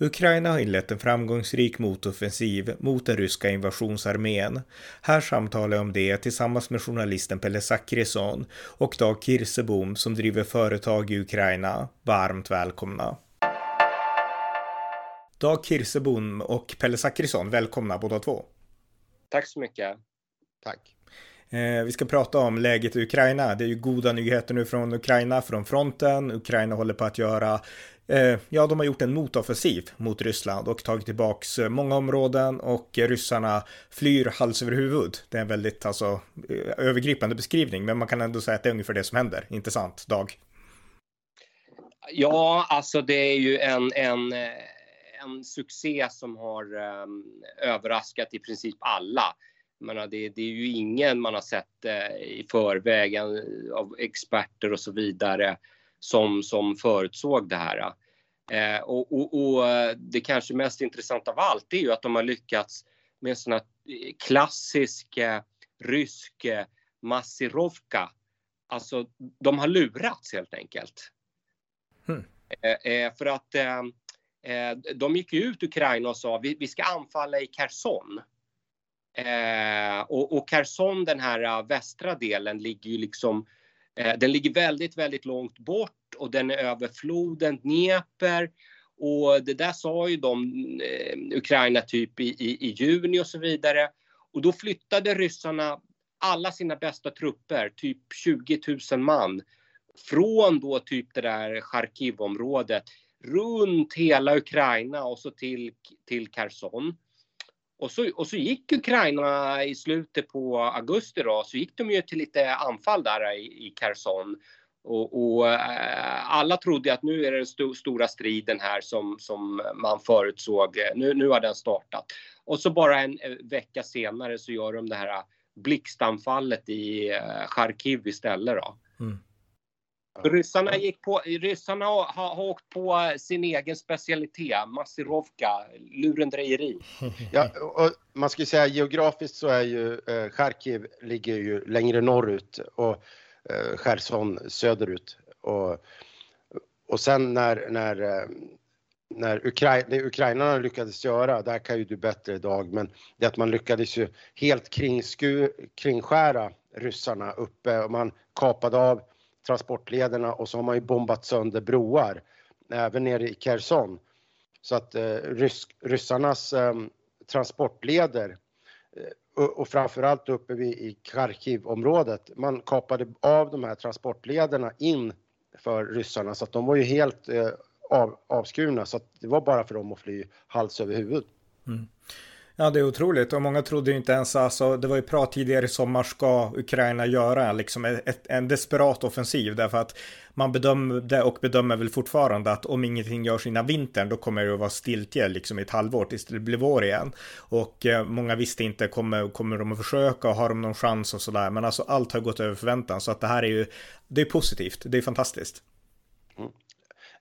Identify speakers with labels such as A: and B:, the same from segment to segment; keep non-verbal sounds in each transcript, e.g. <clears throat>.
A: Ukraina har inlett en framgångsrik motoffensiv mot den ryska invasionsarmén. Här samtalar jag om det tillsammans med journalisten Pelle Zackrisson och Dag Kirsebom som driver företag i Ukraina. Varmt välkomna! Dag Kirsebom och Pelle Zackrisson, välkomna båda två.
B: Tack så mycket.
C: Tack.
A: Eh, vi ska prata om läget i Ukraina. Det är ju goda nyheter nu från Ukraina, från fronten. Ukraina håller på att göra eh, ja, de har gjort en motoffensiv mot Ryssland och tagit tillbaks eh, många områden och ryssarna flyr hals över huvud. Det är en väldigt alltså, eh, övergripande beskrivning, men man kan ändå säga att det är ungefär det som händer. Intressant, Dag?
B: Ja, alltså det är ju en, en, en succé som har um, överraskat i princip alla menar, det, det, är ju ingen man har sett uh, i förväg av experter och så vidare som, som förutsåg det här. Eh, och, och, och, det kanske mest intressanta av allt är ju att de har lyckats med en sån här klassisk eh, rysk eh, massirovka. Alltså, de har lurats helt enkelt. Eh, eh för att eh, de gick ut Ukraina och sa vi, vi ska anfalla i Kherson. Eh, och, och Kherson, den här eh, västra delen, ligger ju liksom Eh, den ligger väldigt, väldigt långt bort och den är över floden Dnepr. Och det där sa ju de, eh, Ukraina typ i, i, i juni och så vidare. Och då flyttade ryssarna alla sina bästa trupper, typ 20 000 man, från då typ det där Charkivområdet runt hela Ukraina och så till, till Kherson. Och så, och så gick Ukraina i slutet på augusti då, så gick de ju till lite anfall där i, i Kherson. Och, och äh, alla trodde att nu är det den st stora striden här som, som man förutsåg. Nu, nu har den startat. Och så bara en eh, vecka senare så gör de det här blixtanfallet i eh, äh, Charkiv istället då. Mm. Ryssarna, gick på, ryssarna har, har åkt på sin egen specialitet, massirovka, lurendrejeri. <laughs>
C: Ja, och man ska säga geografiskt så är ju eh, Charkiv ligger ju längre norrut och eh, Cherson söderut. Och, och sen när, när, eh, när Ukra det ukrainarna lyckades göra, där kan ju du bättre idag, men det att man lyckades ju helt kringsku, kringskära ryssarna uppe och man kapade av transportlederna och så har man ju bombat sönder broar även nere i Kherson. Så att eh, rysk, ryssarnas ehm, eh, transportleder och framförallt uppe vid, i Kharkiv-området, man kapade av de här transportlederna in för ryssarna så att de var ju helt eh, av, avskurna så att det var bara för dem att fly hals över huvud. Mm.
A: Ja, det är otroligt. Och många trodde ju inte ens, alltså det var ju prat tidigare i sommar ska Ukraina göra liksom ett, en desperat offensiv. Därför att man bedömde och bedömer väl fortfarande att om ingenting görs innan vintern då kommer det att vara stiltje liksom i ett halvår tills det blir vår igen. Och eh, många visste inte kommer, kommer de att försöka och har de någon chans och sådär? Men alltså allt har gått över förväntan. Så att det här är ju det är positivt, det är fantastiskt.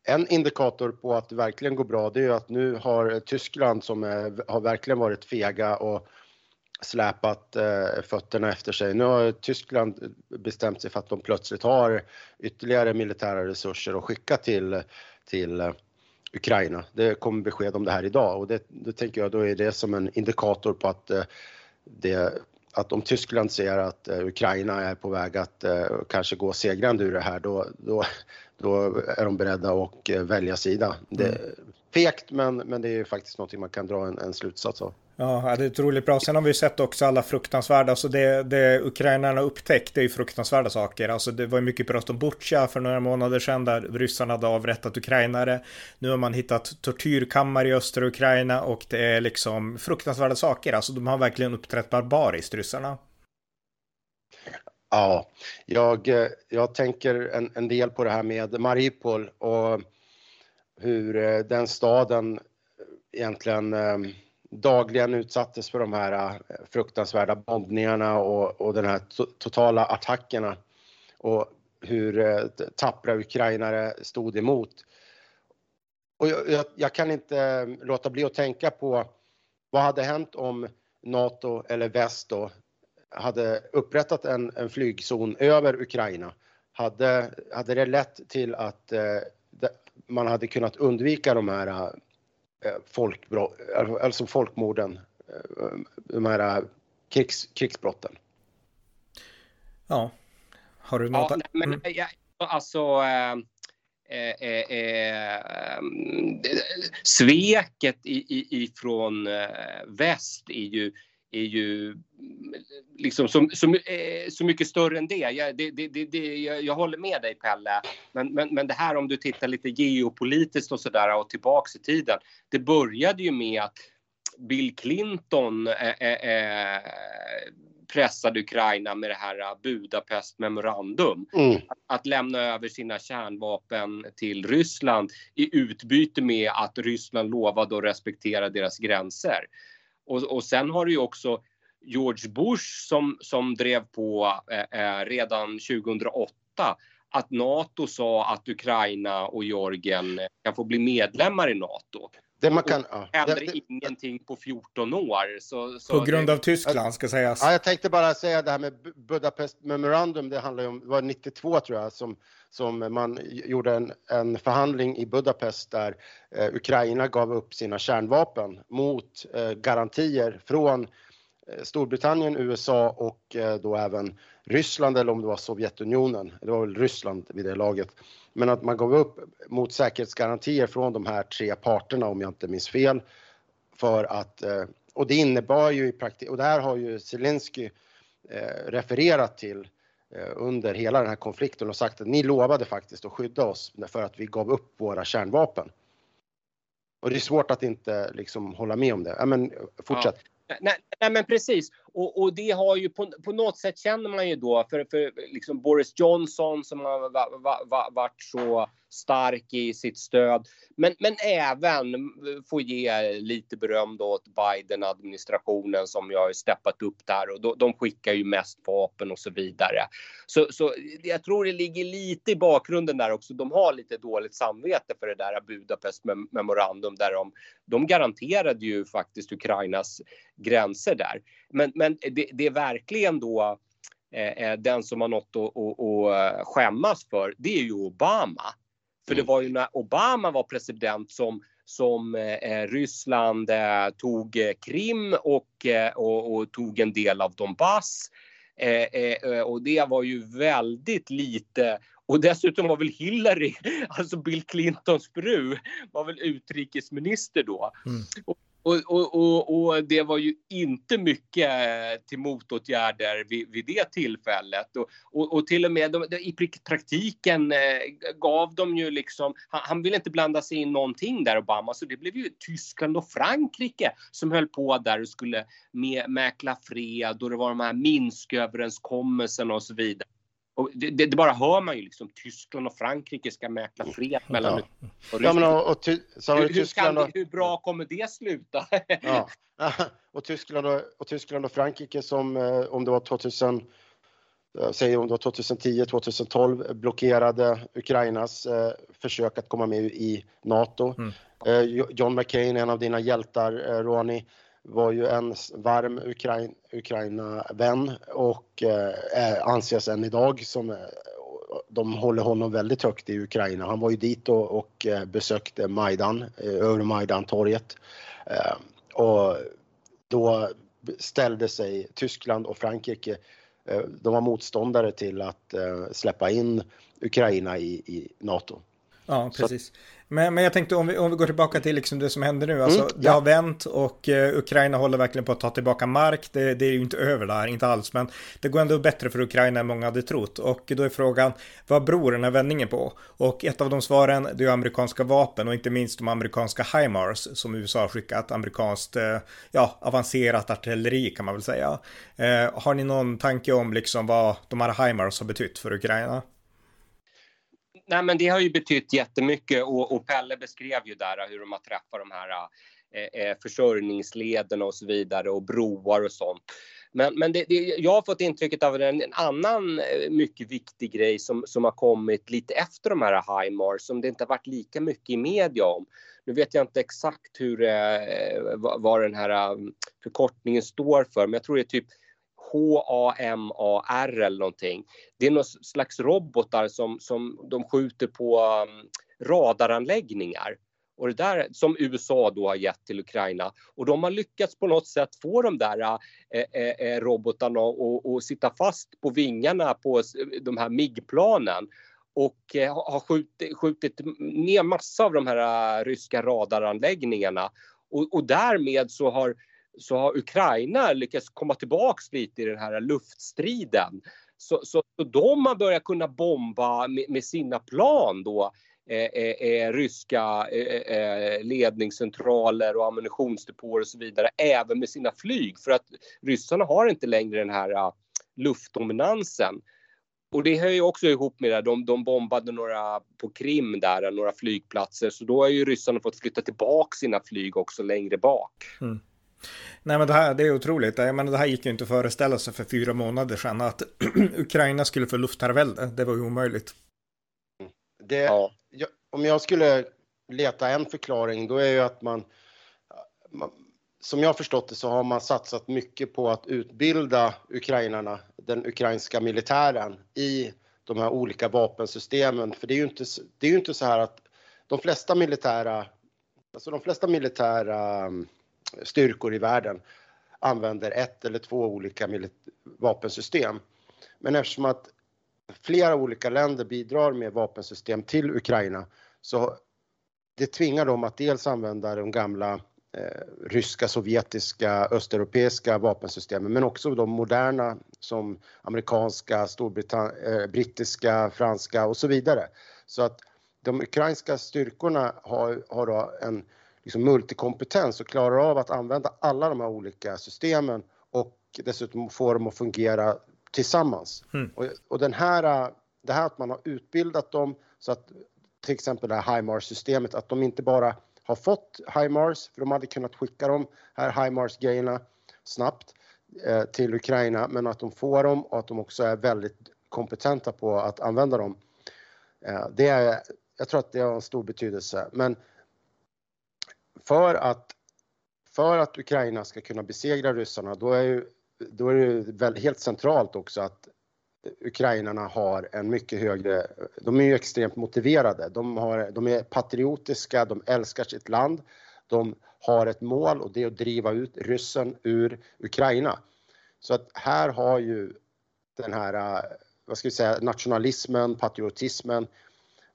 C: En indikator på att det verkligen går bra det är ju att nu har Tyskland som är, har verkligen varit fega och släpat eh, fötterna efter sig. Nu har Tyskland bestämt sig för att de plötsligt har ytterligare militära resurser att skicka till, till eh, Ukraina. Det kommer besked om det här idag och det, det tänker jag då är det som en indikator på att eh, det att om Tyskland ser att eh, Ukraina är på väg att eh, kanske gå segrande ur det här, då, då, då är de beredda att eh, välja sida. Det är mm. fegt, men, men det är faktiskt någonting man kan dra en, en slutsats av.
A: Ja, det är otroligt bra. Sen har vi sett också alla fruktansvärda, alltså det, det ukrainarna upptäckt, det är ju fruktansvärda saker. Alltså det var ju mycket prat om Butja för några månader sedan där ryssarna hade avrättat ukrainare. Nu har man hittat tortyrkammare i östra Ukraina och det är liksom fruktansvärda saker. Alltså de har verkligen uppträtt barbariskt, ryssarna.
C: Ja, jag, eh, jag tänker en, en del på det här med Mariupol och hur eh, den staden eh, egentligen ehm, dagligen utsattes för de här fruktansvärda bombningarna och, och den här totala attackerna och hur tappra ukrainare stod emot. och jag, jag, jag, kan inte låta bli att tänka på vad hade hänt om NATO eller väst då hade upprättat en, en flygzon över Ukraina? Hade, hade det lett till att eh, man hade kunnat undvika de här eh, folkbrott, alltså folkmorden, eh, de här krigs, krigsbrotten?
A: Ja, har du något? Ja,
B: men, mm. ja, alltså, eh, eh, eh, eh sveket i, i, ifrån eh, väst är ju, är ju liksom så, så, eh, så mycket större än det. Jag, det, det, det jag, jag, håller med dig Pelle. Men, men, men det här om du tittar lite geopolitiskt och sådär och tillbaks i tiden. Det började ju med att Bill Clinton eh, pressade Ukraina med det här Budapest memorandum. Mm. Att, att, lämna över sina kärnvapen till Ryssland i utbyte med att Ryssland lovade att respektera deras gränser. Och, och sen har du ju också George Bush som, som drev på eh, eh redan 2008 att Nato sa att Ukraina och Georgien kan få bli medlemmar i Nato. Det man kan, ja. händer det, det, ingenting på 14 år. Så,
A: så på grund det, av Tyskland ska sägas.
C: Ja, jag tänkte bara säga det här med Budapest Memorandum. Det handlar om, det var 92 tror jag, som, som man gjorde en, en förhandling i Budapest där eh, Ukraina gav upp sina kärnvapen mot eh, garantier från eh, Eh, Storbritannien, USA och eh, då även Ryssland eller om det var Sovjetunionen. Det var väl Ryssland vid det laget men att man gav upp mot säkerhetsgarantier från de här tre parterna om jag inte minns fel. För att, eh, och det innebar ju i praktiken, och det här har ju Zelensky refererat till under hela den här konflikten och sagt att ni lovade faktiskt att skydda oss för att vi gav upp våra kärnvapen. Och det är svårt att inte liksom hålla med om det. Ja, men fortsätt. Ja.
B: Nej, nej, men precis. Och, och, det har ju på, på något sätt känner man ju då för, för liksom Boris Johnson som har va, va, va, varit så stark i sitt stöd. Men, men även få ge lite beröm då åt Biden-administrationen som ju har steppat upp där och då, de skickar ju mest vapen och så vidare. Så, så jag tror det ligger lite i bakgrunden där också. De har lite dåligt samvete för det där Budapest memorandum där de, de garanterade ju faktiskt Ukrainas gränser där. Men, men det, det är verkligen då eh, eh den som har något att, att, att skämmas för, det är ju Obama. För det mm. var ju när Obama var president som, som eh, Ryssland eh, tog eh, Krim och, eh, och, och, tog en del av Donbass. Eh, och det var ju väldigt lite och dessutom var väl Hillary, <laughs> alltså Bill Clintons fru, var väl utrikesminister då. Mm. Och och, och, och, och, det var ju inte mycket eh, till motåtgärder vid, vid det tillfället. Och, och, till och med de, i praktiken eh, gav de ju liksom, han, han ville inte blanda sig in någonting där Obama, så det blev ju Tyskland och Frankrike som höll på där och skulle med, mäkla fred och det var de här Minsköverenskommelserna och så vidare. Och det, det, bara hör man ju liksom. Tyskland och Frankrike ska mäkla fred mellan ja. och ja, men och, och ty, hur, bra kommer det sluta?
C: ja. <laughs> och, Tyskland och, och Tyskland och Frankrike som eh, om det var 2000 säger om det var 2010, 2012 blockerade Ukrainas eh, försök att komma med i NATO. Mm. Eh, John McCain, en av dina hjältar, eh, Ronny, var ju en varm Ukrain, Ukraina-vän och eh, eh, anses än idag som eh, de håller honom väldigt högt i Ukraina. Han var ju dit och, och eh, besökte Majdan, över Majdan-torget. Eh, och då ställde sig Tyskland och Frankrike, eh, de var motståndare till att släppa in Ukraina i, i NATO.
A: Ja, precis. Men, men jag tänkte om vi, om vi går tillbaka till liksom det som händer nu. Alltså, mm, ja. Det har vänt och uh, Ukraina håller verkligen på att ta tillbaka mark. Det, det, är ju inte över där, inte alls. Men det går ändå bättre för Ukraina än många hade trott. Och då är frågan, vad beror den här vändningen på? Och ett av de svaren, det är amerikanska vapen och inte minst de amerikanska HIMARS som USA har skickat. Amerikanskt, uh, ja, avancerat artilleri kan man väl säga. Uh, har ni någon tanke om liksom vad de här HIMARS har betytt för Ukraina?
B: Nej, men det har ju betytt jättemycket och, och Pelle beskrev ju där hur de har träffat de här eh, eh, försörjningsleden och så vidare och broar och sånt. Men, men det, det, jag har fått intrycket av en, en, annan eh, mycket viktig grej som, som har kommit lite efter de här HIMARS som det inte har varit lika mycket i media om. Nu vet jag inte exakt hur, eh, eh vad den här förkortningen står för, men jag tror det är typ HAMAR eller någonting. Det är någon slags robotar som, som de skjuter på um, radaranläggningar. Och det där som USA då har gett till Ukraina. Och de har lyckats på något sätt få de där uh, eh, eh, eh, robotarna att sitta fast på vingarna på de här MIG-planen och eh, har skjutit, skjutit ner massa av de här uh, ryska radaranläggningarna. Och, och därmed så har, så har Ukraina lyckats komma tillbaks lite i den här luftstriden. Så, så, så de har börjat kunna bomba med, med sina plan då eh, eh, eh ryska eh, eh, eh, ledningscentraler och ammunitionsdepåer och så vidare, även med sina flyg. För att ryssarna har inte längre den här luftdominansen. Och det hör ju också ihop med det, de, de bombade några på Krim där, några flygplatser, så då har ju ryssarna fått flytta tillbaka sina flyg också längre bak. Mm.
A: Nej men det här det är otroligt. Jag menar, det här gick ju inte att föreställa sig för fyra månader sedan att <clears throat> Ukraina skulle få luftherravälde. Det var ju omöjligt.
C: Det, ja. jag, om jag skulle leta en förklaring då är ju att man, man som jag förstått det så har man satsat mycket på att utbilda ukrainarna, den ukrainska militären i de här olika vapensystemen. För det är ju inte, det är ju inte så här att de flesta militära, alltså de flesta militära styrkor i världen använder ett eller två olika vapensystem. Men eftersom att flera olika länder bidrar med vapensystem till Ukraina så det tvingar dem att dels använda de gamla eh, ryska, sovjetiska, östeuropeiska vapensystemen men också de moderna som amerikanska, eh, brittiska, franska och så vidare. Så att de ukrainska styrkorna har, har då en liksom multikompetens och klarar av att använda alla de här olika systemen och dessutom få dem att fungera tillsammans. Mm. Och, och den här, det här att man har utbildat dem så att till exempel det här HIMARS-systemet, att de inte bara har fått HIMARS, för de hade kunnat skicka de här HIMARS-grejerna snabbt eh, till Ukraina, men att de får dem och att de också är väldigt kompetenta på att använda dem. Eh, det är, jag tror att det har en stor betydelse, men för att, för att Ukraina ska kunna besegra ryssarna, då är, ju, då är det väl helt centralt också att ukrainarna har en mycket högre, de är ju extremt motiverade, de, har, de är patriotiska, de älskar sitt land, de har ett mål och det är att driva ut ryssen ur Ukraina. Så att här har ju den här, vad ska vi säga, nationalismen, patriotismen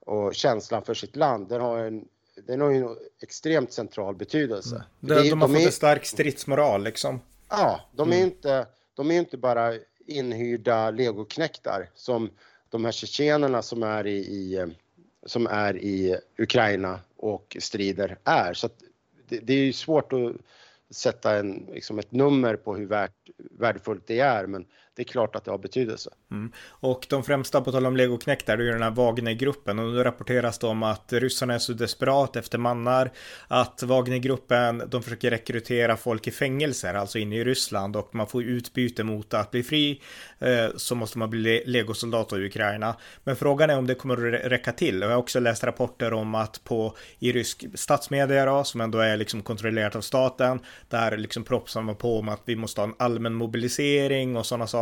C: och känslan för sitt land, den har en den har ju en extremt central betydelse. Mm.
A: De, de, de har fått är, en stark stridsmoral liksom.
C: Ja, de är mm. inte, de är inte bara inhyrda legoknäktar som de här tjetjenerna som är i, i, som är i Ukraina och strider är. Så det, det, är ju svårt att sätta en, liksom ett nummer på hur värt, värdefullt det är, men det är klart att det har betydelse.
A: Mm. Och de främsta, på tal om legoknektar, det är ju den här Wagnergruppen och nu rapporteras det om att ryssarna är så desperat efter mannar att Wagnergruppen, de försöker rekrytera folk i fängelser, alltså inne i Ryssland och man får utbyte mot att bli fri eh, så måste man bli legosoldat i Ukraina. Men frågan är om det kommer att räcka till och jag har också läst rapporter om att på i rysk statsmedia då, som ändå är liksom kontrollerat av staten, där liksom propsar man på om att vi måste ha en allmän mobilisering och sådana saker.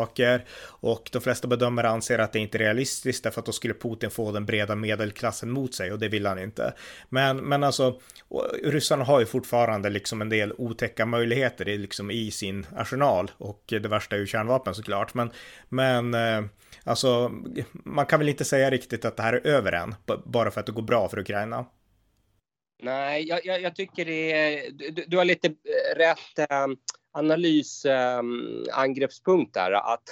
A: Och de flesta bedömare anser att det inte är realistiskt därför att då skulle Putin få den breda medelklassen mot sig och det vill han inte. Men, men alltså, ryssarna har ju fortfarande liksom en del otäcka möjligheter i, liksom i sin arsenal och det värsta är ju kärnvapen såklart. Men, men eh, alltså, man kan väl inte säga riktigt att det här är över än, bara för att det går bra för Ukraina.
B: Nej, jag, jag, jag tycker det är, du, du har lite eh, rätt äh, analysangreppspunkt ehm, där. Att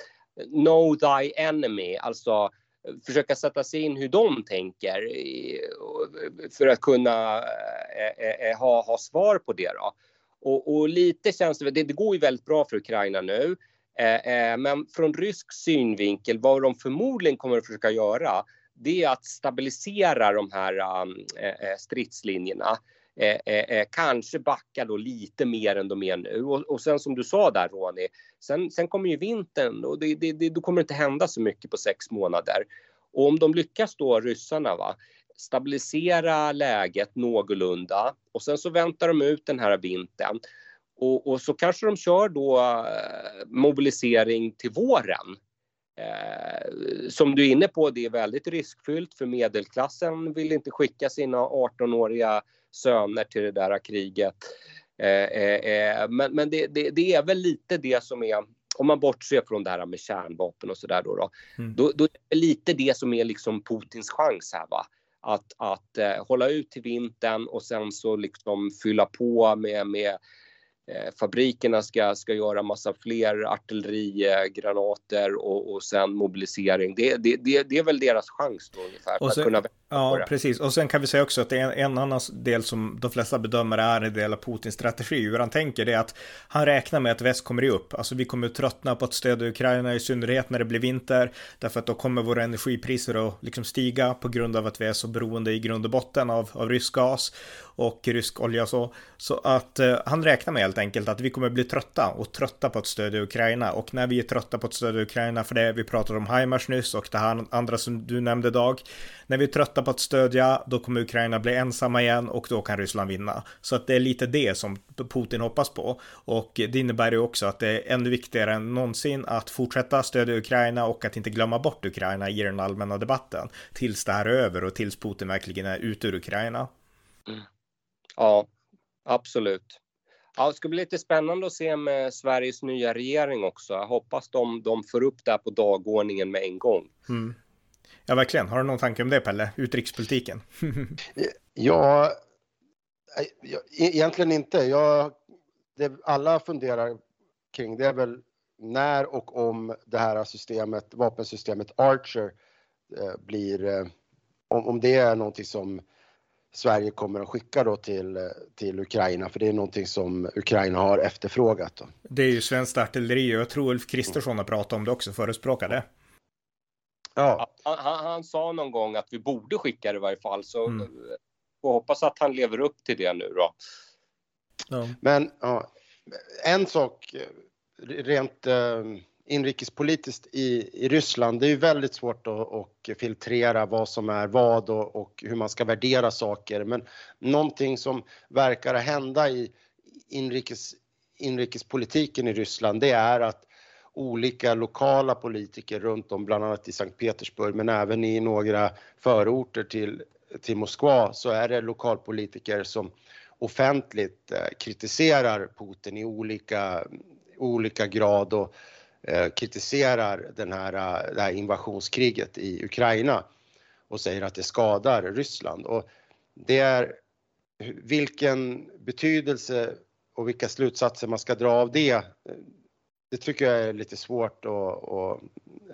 B: know thy enemy, alltså eh, försöka sätta sig in hur de tänker eh, för att kunna eh, ha, ha svar på det. Då. Och, och lite känns det, det, går ju väldigt bra för Ukraina nu. men från rysk synvinkel, vad de förmodligen kommer att försöka göra, det är att stabilisera de här ehm, stridslinjerna. Eh, eh, eh, kanske backa då lite mer än de är nu. Och, och sen som du sa där Ronny, sen, sen kommer ju vintern och det, det, det, då kommer det inte hända så mycket på sex månader. Och om de lyckas då, ryssarna, va, stabilisera läget någorlunda och sen så väntar de ut den här vintern. Och, och så kanske de kör då eh, mobilisering till våren. Eh, som du är inne på, det är väldigt riskfyllt för medelklassen vill inte skicka sina 18-åriga söner till det där kriget. Eh, eh, eh, men men det, det, det, är väl lite det som är, om man bortser från det här med kärnvapen och sådär då, då, mm. då, då är det lite det som är liksom Putins chans här va att, att eh, hålla ut till vintern och sen så liksom fylla på med, med fabrikerna ska, ska göra massa fler artillerigranater och, och sen mobilisering. Det, det, det, det är väl deras chans då ungefär.
A: Och sen, att kunna Ja, precis. Och sen kan vi säga också att det en, en annan del som de flesta bedömare är en del av Putins strategi. Hur han tänker det är att han räknar med att väst kommer i upp. Alltså vi kommer tröttna på att stödja Ukraina i synnerhet när det blir vinter. Därför att då kommer våra energipriser att liksom stiga på grund av att vi är så beroende i grund och botten av, av rysk gas och rysk olja och så. Så att eh, han räknar med helt enkelt att vi kommer bli trötta och trötta på att stödja Ukraina. Och när vi är trötta på att stödja Ukraina, för det vi pratade om Heimars nyss och det här andra som du nämnde Dag. När vi är trötta på att stödja, då kommer Ukraina bli ensamma igen och då kan Ryssland vinna. Så att det är lite det som Putin hoppas på. Och det innebär ju också att det är ännu viktigare än någonsin att fortsätta stödja Ukraina och att inte glömma bort Ukraina i den allmänna debatten. Tills det här är över och tills Putin verkligen är ute ur Ukraina.
B: Mm. Ja, absolut. Ja, det ska bli lite spännande att se med Sveriges nya regering också. Jag hoppas de, de får upp det här på dagordningen med en gång.
A: Mm. Ja, verkligen. Har du någon tanke om det, Pelle? Utrikespolitiken? <laughs>
C: ja, egentligen inte. Jag, det alla funderar kring det är väl när och om det här systemet, vapensystemet Archer eh, blir, eh, om, om det är någonting som Sverige kommer att skicka då till, till Ukraina, för det är någonting som Ukraina har efterfrågat. Då.
A: Det är ju svenskt artilleri och jag tror Ulf Kristersson har pratat om det också, förespråkar det.
B: Ja. Han, han, han, sa någon gång att vi borde skicka det i varje fall, så mm. får hoppas att han lever upp till det nu då.
C: Ja. Men ja, en sak rent eh, inrikespolitiskt i, i Ryssland, det är ju väldigt svårt att, att filtrera vad som är vad och, och, hur man ska värdera saker. Men någonting som verkar hända i inrikes, inrikespolitiken i Ryssland, det är att olika lokala politiker runt om, bland annat i Sankt Petersburg, men även i några förorter till, till Moskva, så är det lokalpolitiker som offentligt eh, kritiserar Putin i olika, olika grad och Eh, kritiserar den här, eh, det här invasionskriget i Ukraina och säger att det skadar Ryssland. Och det är vilken betydelse och vilka slutsatser man ska dra av det, det tycker jag är lite svårt att, att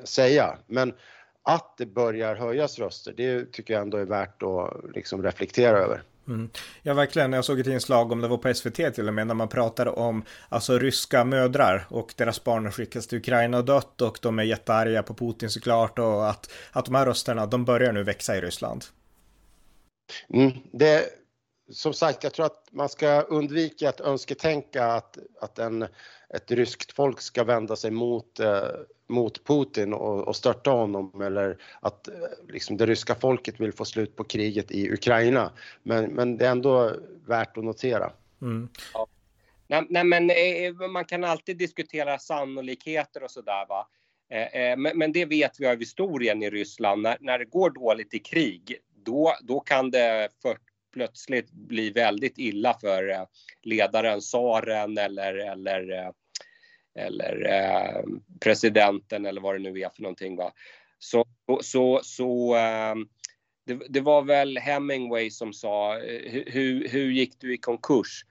C: säga. Men att det börjar höjas röster, det tycker jag ändå är värt att liksom reflektera över.
A: Mm. Ja, verkligen. Jag såg ett inslag om det var på SVT till och med när man pratade om alltså ryska mödrar och deras barn skickas till Ukraina och dött och de är jättearga på Putin såklart och att, att de här rösterna, de börjar nu växa i Ryssland.
C: Mm, det, som sagt, jag tror att man ska undvika att önsketänka att, att en, ett ryskt folk ska vända sig mot, eh, mot Putin och, och störta honom eller att eh, liksom det ryska folket vill få slut på kriget i Ukraina. Men, men det är ändå värt att notera. Mm.
B: Ja. Nej, nej, men eh, man kan alltid diskutera sannolikheter och sådär va. Eh, men, men, det vet vi av historien i Ryssland. När, när det går dåligt i krig, då, då kan det för, plötsligt bli väldigt illa för ledaren, tsaren eller, eller, eller eh, presidenten eller vad det nu är för någonting. Va? Så, så, så eh, det, det, var väl Hemingway som sa, eh, hur, hur gick du i konkurs?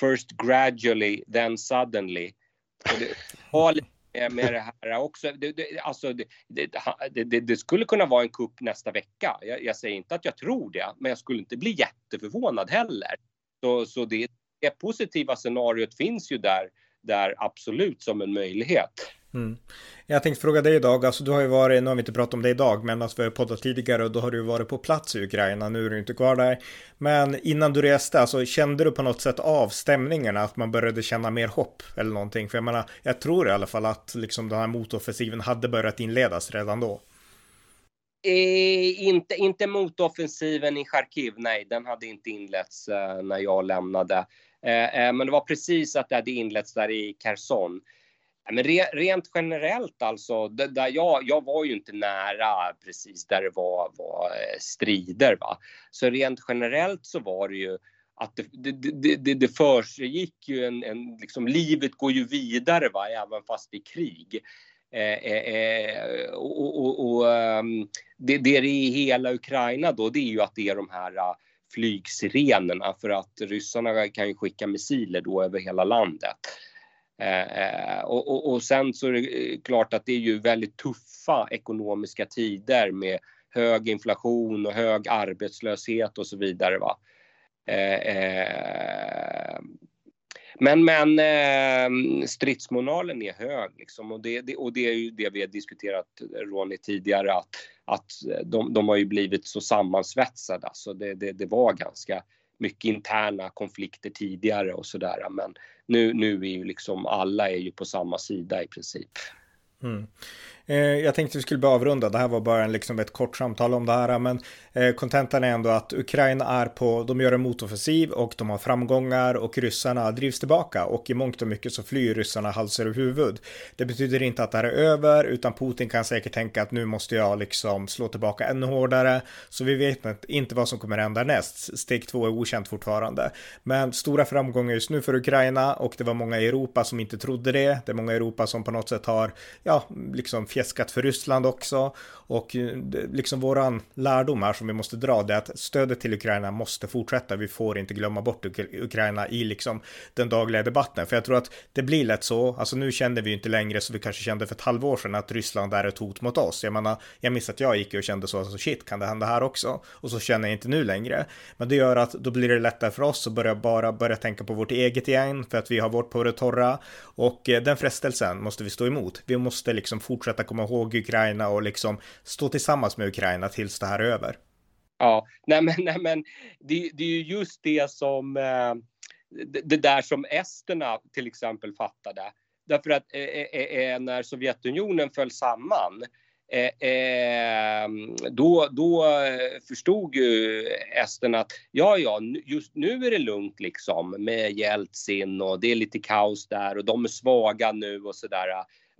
B: First gradually, then suddenly. Och det var lite med det här också. Det, det, alltså det, det, det, skulle kunna vara en kupp nästa vecka. Jag, jag, säger inte att jag tror det, men jag skulle inte bli jätteförvånad heller. Så, så det, det positiva scenariot finns ju där, där absolut som en möjlighet.
A: Mm. Jag tänkte fråga dig idag, alltså du har ju varit, nu har vi inte pratat om det idag, men alltså vi har poddat tidigare och då har du varit på plats i Ukraina, nu är du inte kvar där. Men innan du reste, alltså kände du på något sätt av stämningarna, att man började känna mer hopp eller någonting? För jag menar, jag tror i alla fall att liksom den här motoffensiven hade börjat inledas redan då.
B: Eh, inte, inte motoffensiven i Charkiv, nej, den hade inte inletts eh, när jag lämnade. Eh, eh, men det var precis att det hade inletts där i Kherson. Eh, men re, rent generellt alltså, där jag, jag var ju inte nära precis där det var, var strider. Va? Så rent generellt så var det ju att det, det, det, det försiggick ju en, en liksom, livet går ju vidare va, även fast i krig. Eh, eh, och, och, och ehm, det, det är i hela Ukraina då, det är ju att det är de här flygsirenerna för att ryssarna kan ju skicka missiler då över hela landet. Eh, eh och, och, och, sen så är det eh, klart att det är ju väldigt tuffa ekonomiska tider med hög inflation och hög arbetslöshet och så vidare. Va? Eh, eh, men, men eh, stridsmoralen är hög liksom, och, det, det, och det är ju det vi har diskuterat Ronny tidigare att, att eh, de, de har ju blivit så sammansvetsade. Alltså det, det, det var ganska mycket interna konflikter tidigare och sådär. Men nu, nu är ju liksom alla är ju på samma sida i princip.
A: Mm. Eh, jag tänkte vi skulle börja avrunda. Det här var bara liksom ett kort samtal om det här. Men eh, kontentan är ändå att Ukraina är på, de gör en motoffensiv och de har framgångar och ryssarna drivs tillbaka. Och i mångt och mycket så flyr ryssarna hals över huvud. Det betyder inte att det här är över, utan Putin kan säkert tänka att nu måste jag liksom slå tillbaka ännu hårdare. Så vi vet inte vad som kommer hända näst. Steg två är okänt fortfarande. Men stora framgångar just nu för Ukraina och det var många i Europa som inte trodde det. Det är många i Europa som på något sätt har, ja, liksom fjäskat för Ryssland också. Och eh, liksom våran lärdom här som vi måste dra det är att stödet till Ukraina måste fortsätta. Vi får inte glömma bort Ukraina i liksom den dagliga debatten. För jag tror att det blir lätt så. Alltså nu känner vi inte längre så vi kanske kände för ett halvår sedan att Ryssland är ett hot mot oss. Jag menar, jag minns att jag gick och kände så, alltså shit, kan det hända här också? Och så känner jag inte nu längre. Men det gör att då blir det lättare för oss att börja bara börja tänka på vårt eget igen för att vi har vårt på det torra. Och eh, den frestelsen måste vi stå emot. Vi måste liksom fortsätta komma ihåg Ukraina och liksom stå tillsammans med Ukraina tills det här är över.
B: Ja, nej men, nej men det, det är ju just det som eh, det, där som esterna till exempel fattade. Därför att eh, eh, eh, eh när Sovjetunionen föll samman Eh, eh, då, då förstod ju esterna att ja, ja, just nu är det lugnt liksom med Jeltsin och det är lite kaos där och de är svaga nu och sådär.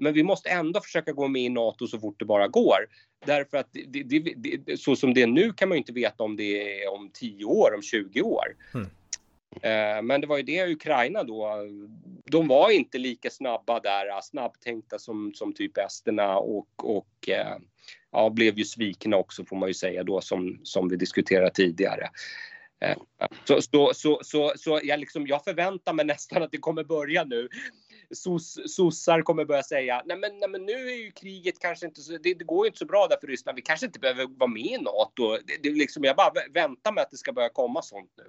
B: Men vi måste ändå försöka gå med i NATO så fort det bara går. Därför att det, det, det, så som det är nu kan man ju inte veta om det är om 10 år, om 20 år. Mm. Eh, men det var ju det Ukraina då. De var inte lika snabba där, snabbtänkta som, som typ esterna och, och eh, ja, blev ju svikna också får man ju säga då som, som vi diskuterade tidigare. Eh, så, så, så, så, så jag, liksom, jag förväntar mig nästan att det kommer börja nu. Sos, sossar kommer börja säga nej men, nej men nu är ju kriget kanske inte så, det, det går ju inte så bra där för Ryssland. Vi kanske inte behöver vara med i NATO. Det, det, liksom, jag bara väntar mig att det ska börja komma sånt nu.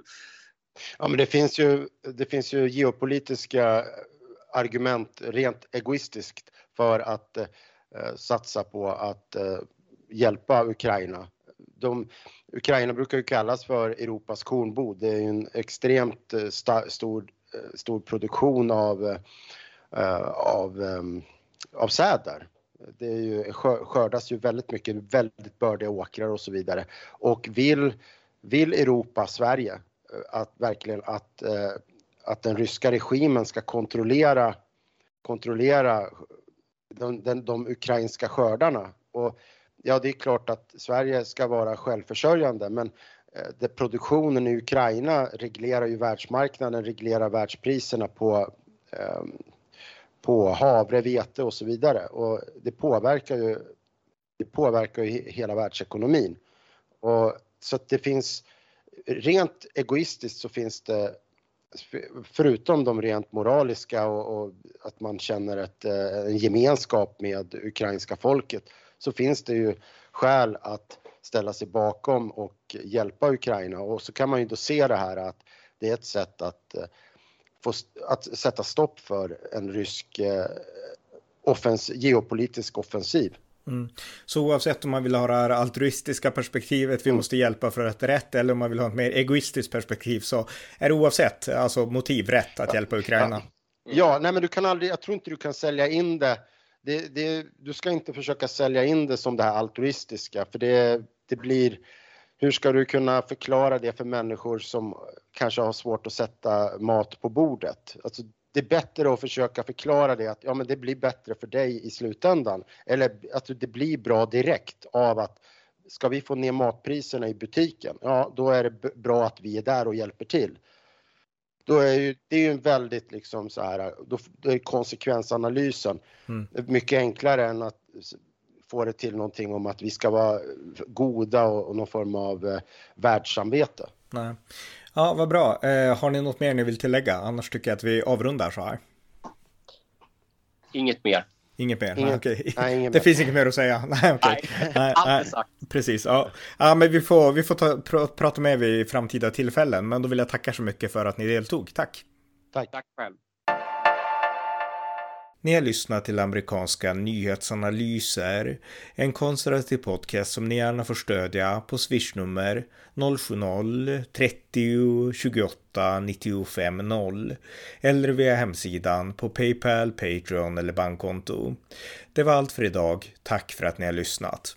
C: Ja, men det finns ju, det finns ju geopolitiska argument rent egoistiskt för att eh, satsa på att eh, hjälpa Ukraina. De, Ukraina brukar ju kallas för Europas kornbod. Det är ju en extremt eh, sta, stor, eh, stor produktion av, eh, Eh, av, ehm, av säder. Det är ju, skördas ju väldigt mycket, väldigt bördiga åkrar och så vidare. Och vill, vill Europa, Sverige, eh, att verkligen att, eh, att den ryska regimen ska kontrollera, kontrollera de, de, de ukrainska skördarna. Och ja, det är klart att Sverige ska vara självförsörjande, men det, produktionen i Ukraina reglerar ju världsmarknaden, reglerar världspriserna på, eh, på havre, vete och så vidare. Och det påverkar ju, det påverkar ju hela världsekonomin. Och, så att det finns, rent egoistiskt så finns det förutom de rent moraliska och, och att man känner ett, eh, en gemenskap med ukrainska folket så finns det ju skäl att ställa sig bakom och hjälpa Ukraina och så kan man ju då se det här att det är ett sätt att, eh, få, att sätta stopp för en rysk, eh, offens geopolitisk offensiv.
A: Mm. Så oavsett om man vill ha det här altruistiska perspektivet, vi mm. måste hjälpa för att rätt, eller om man vill ha ett mer egoistiskt perspektiv så är det oavsett, alltså motiv rätt att hjälpa Ukraina.
C: Ja, ja nej men du kan aldrig, jag tror inte du kan sälja in det, det, det du ska inte försöka sälja in det som det här altruistiska, för det, det blir, hur ska du kunna förklara det för människor som kanske har svårt att sätta mat på bordet? Alltså, det är bättre att försöka förklara det att ja, men det blir bättre för dig i slutändan. Eller att det blir bra direkt av att ska vi få ner matpriserna i butiken, ja då är det bra att vi är där och hjälper till. Då är ju, det är ju en väldigt liksom så här, då, då är konsekvensanalysen mm. mycket enklare än att få det till någonting om att vi ska vara goda och, och någon form av eh, världssamvete.
A: Nej. Ja, vad bra. Eh, har ni något mer ni vill tillägga? Annars tycker jag att vi avrundar så här.
B: Inget mer.
A: Inget mer? Inget, nej, okej. Nej, det mer. finns inget mer att säga? <laughs> Nej, okej.
B: Nej, nej, allt är sagt.
A: Precis, ja. ja. men vi får, vi får ta, pr prata med er vid framtida tillfällen. Men då vill jag tacka så mycket för att ni deltog. Tack.
B: Tack. Tack själv.
A: Ni har lyssnat till amerikanska nyhetsanalyser, en konservativ podcast som ni gärna får stödja på swishnummer 070-30 28 95 0 eller via hemsidan på Paypal, Patreon eller bankkonto. Det var allt för idag. Tack för att ni har lyssnat.